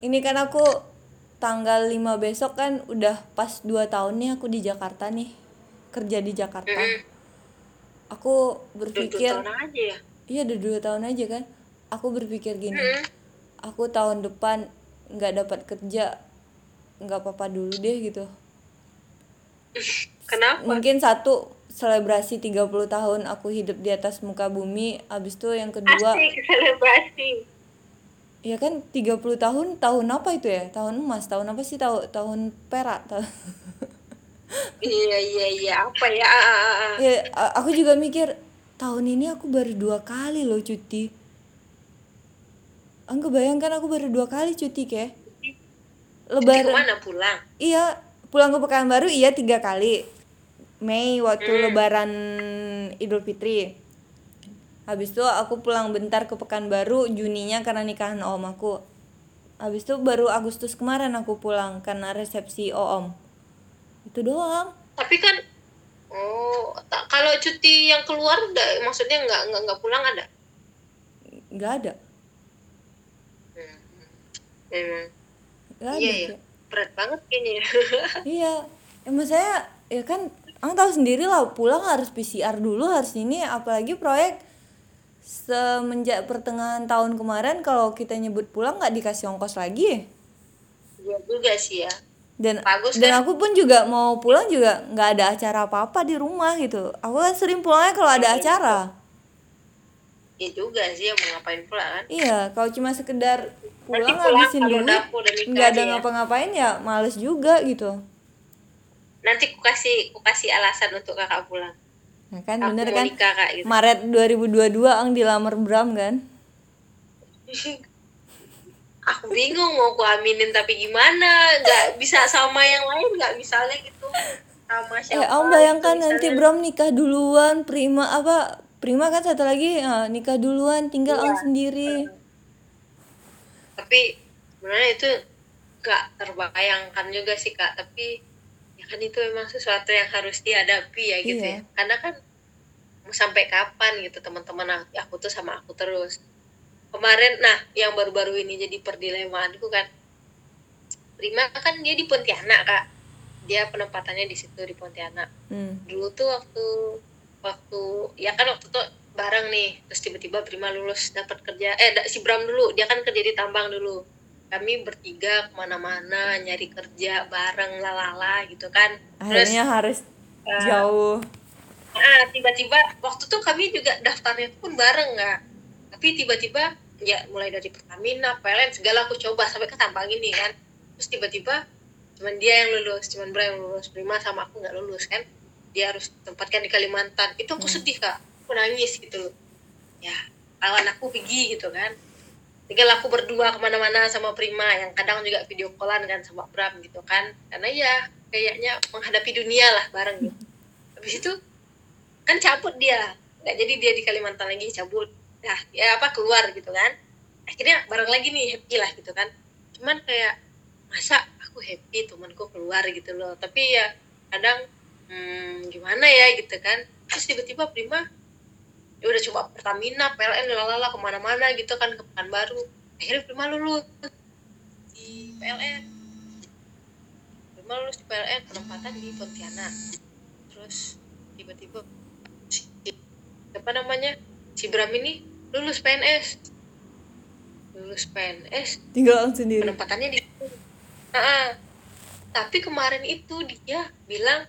ini kan aku tanggal 5 besok kan udah pas 2 tahun nih aku di Jakarta nih kerja di Jakarta Mm-mm. aku Udah dua berpikir tahun aja ya. iya udah dua tahun aja kan aku berpikir gini Mm-mm. aku tahun depan nggak dapat kerja nggak apa-apa dulu deh gitu Kenapa? mungkin satu selebrasi 30 tahun aku hidup di atas muka bumi abis itu yang kedua Asik selebrasi. Ya kan 30 tahun tahun apa itu ya? Tahun emas tahun apa sih? Tahun tahun perak tahun Iya iya iya. Apa ya? Ya aku juga mikir tahun ini aku baru dua kali loh cuti. Angga bayangkan aku baru dua kali cuti Cuti lebaran. ke mana pulang? iya pulang ke Pekanbaru iya tiga kali. Mei waktu Hmm. lebaran Idul Fitri habis itu aku pulang bentar ke Pekanbaru Juninya karena nikahan om aku habis itu baru Agustus kemarin aku pulang karena resepsi om itu doang Tapi kan oh kalau cuti yang keluar udah maksudnya nggak nggak nggak pulang ada? nggak ada Hmm. Memang. nggak ada Iya ya. Cek. Berat banget kayaknya. ya. iya emang saya ya kan Ang tahu sendiri lah pulang harus PCR dulu harus ini apalagi proyek semenjak pertengahan tahun kemarin kalau kita nyebut pulang nggak dikasih ongkos lagi Iya juga sih ya. dan Bagus dan kan? aku pun juga mau pulang juga nggak ada acara apa apa di rumah gitu aku kan sering pulangnya kalau ada acara Iya juga sih ya mau ngapain pula kan? iya kalau cuma sekedar pulang Nanti pulang habisin duit nggak ada ya. ngapa-ngapain ya males juga gitu Nanti ku kasih ku kasih alasan untuk kakak pulang. Nah kan Aku bener kan nikah kak gitu. Maret 2022 ang dilamar Bram kan aku bingung mau ku aminin tapi gimana nggak bisa sama yang lain nggak misalnya gitu sama Eh, siapa Om bayangkan gitu, nanti. Bram nikah duluan, Prima apa? Prima kan satu lagi eh, nikah duluan, tinggal Iya. Ang sendiri. tapi sebenarnya itu nggak terbayangkan juga sih kak tapi ya kan itu memang sesuatu yang harus dihadapi ya gitu Iya. ya. Karena kan mau sampai kapan gitu teman-teman aku, aku tuh sama aku terus. Kemarin nah yang baru-baru ini jadi perdilemaanku kan. Prima kan dia di Pontianak kak. Dia penempatannya di situ di Pontianak. Hmm. dulu tuh waktu waktu ya kan waktu tuh bareng nih. Terus tiba-tiba Prima lulus dapat kerja eh si Bram dulu. Dia kan kerja di tambang dulu kami bertiga ke mana-mana nyari kerja bareng lalala gitu kan. Terus Akhirnya harus eh, jauh. ah tiba-tiba waktu tuh kami juga daftarnya pun bareng nggak tapi tiba-tiba ya mulai dari Pertamina PLN segala aku coba sampai ke tambang ini kan. Terus tiba-tiba cuman dia yang lulus cuman Bram yang lulus Prima sama aku nggak lulus kan. Dia harus tempatkan di Kalimantan. Itu aku Hmm. sedih kak. Aku nangis gitu loh. Ya lawan aku pergi gitu kan tinggal aku berdua ke mana-mana sama Prima yang kadang juga video callan kan sama Bram gitu kan. Karena ya kayaknya menghadapi dunia lah bareng gitu. Habis itu kan cabut dia. Nggak jadi dia di Kalimantan lagi cabut. Nah ya apa keluar gitu kan. Akhirnya bareng lagi nih happy lah gitu kan. Cuman kayak masa aku happy temanku keluar gitu loh. Tapi ya kadang hmm, gimana ya gitu kan. Terus tiba-tiba Prima ya udah coba Pertamina PLN lalala ke mana-mana gitu kan ke Pekanbaru akhirnya Prima lulus. Di PLN Prima lulus di PLN penempatan di Pontianak. Terus tiba-tiba si, apa namanya si Bram ini lulus PNS lulus PNS Tinggal sendiri. penempatannya di Ah, tapi kemarin itu dia bilang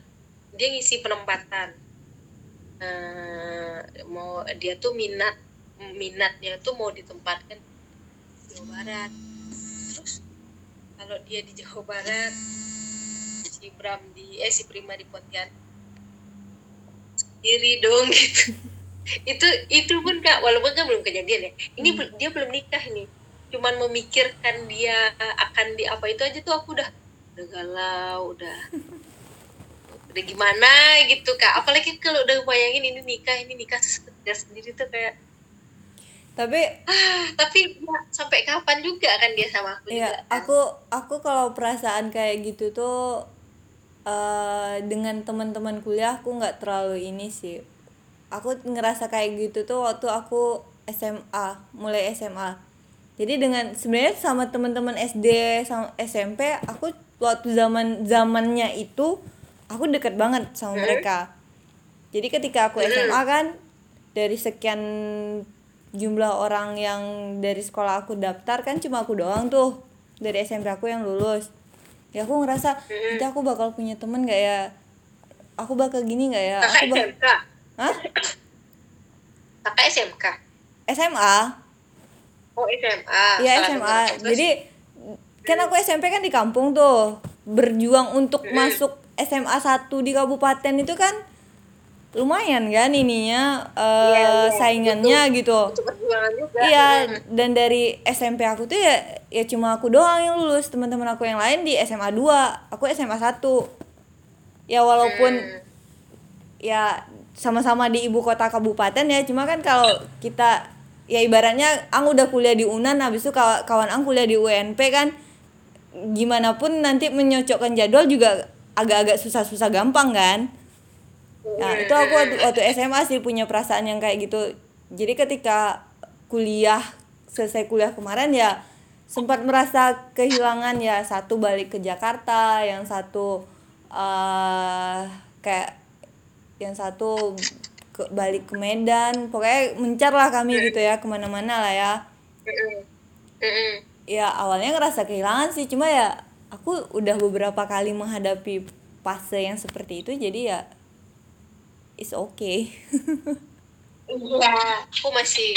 dia ngisi penempatan Eh, mau dia tuh minat minatnya tuh mau ditempatkan di Jawa Barat. Terus kalau dia di Jawa Barat si Bram di eh si Prima di Pontianak sendiri dong gitu. Itu itu pun kak walaupun kan belum kejadian ya ini bel- dia belum nikah nih. Cuman memikirkan dia akan di apa itu aja tuh aku udah udah galau udah udah gimana gitu kak apalagi kalau udah bayangin ini nikah ini nikah dia sendiri tuh kayak Tapi ah tapi ya, sampai kapan juga kan dia sama aku ya juga kan? aku aku kalau perasaan kayak gitu tuh eh dengan teman-teman kuliah aku nggak terlalu ini sih. Aku ngerasa kayak gitu tuh waktu aku SMA, mulai SMA. jadi dengan sebenarnya sama teman-teman SD sama SMP aku waktu zaman zamannya itu aku deket banget sama Hmm. mereka. Jadi ketika aku SMA kan dari sekian jumlah orang yang dari sekolah aku daftar kan cuma aku doang tuh dari SMP aku yang lulus. Ya aku ngerasa nanti aku bakal punya temen gak ya? Aku bakal gini gak ya? Aku bak SMK Hah? kakak SMK SMA oh SMA Iya Salah SMA. Jadi kan aku SMP kan di kampung tuh. Berjuang untuk masuk SMA 1 di kabupaten itu kan lumayan kan ininya iya, saingannya gitu. juga Iya, dan dari SMP aku tuh ya ya cuma aku doang yang lulus. Teman-teman aku yang lain di SMA 2, aku SMA 1. Ya walaupun Hmm. ya sama-sama di ibu kota kabupaten ya cuma kan kalau kita ya ibaratnya ang udah kuliah di Unan habis itu kaw- kawan ang kuliah di UNP kan gimana pun nanti menyocokkan jadwal juga agak-agak susah-susah gampang kan Nah, itu aku waktu, waktu SMA sih punya perasaan yang kayak gitu. Jadi ketika kuliah selesai kuliah kemarin ya sempat merasa kehilangan ya satu balik ke Jakarta, yang satu eh kayak yang satu ke, balik ke Medan. Pokoknya mencar lah kami gitu ya ke mana-mana lah ya. Ya awalnya ngerasa kehilangan sih, cuma ya aku udah beberapa kali menghadapi fase yang seperti itu jadi ya it's okay. Iya, aku masih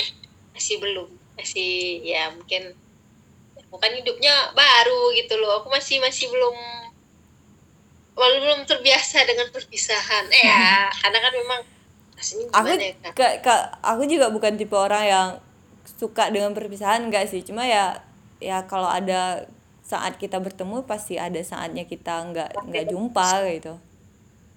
masih belum, masih ya mungkin bukan hidupnya baru gitu loh. Aku masih masih belum malah belum terbiasa dengan perpisahan. Eh ya, karena kan memang aku ya ka- ka- aku juga bukan tipe orang yang suka dengan perpisahan enggak sih cuma ya ya kalau ada saat kita bertemu pasti ada saatnya kita nggak nggak jumpa gitu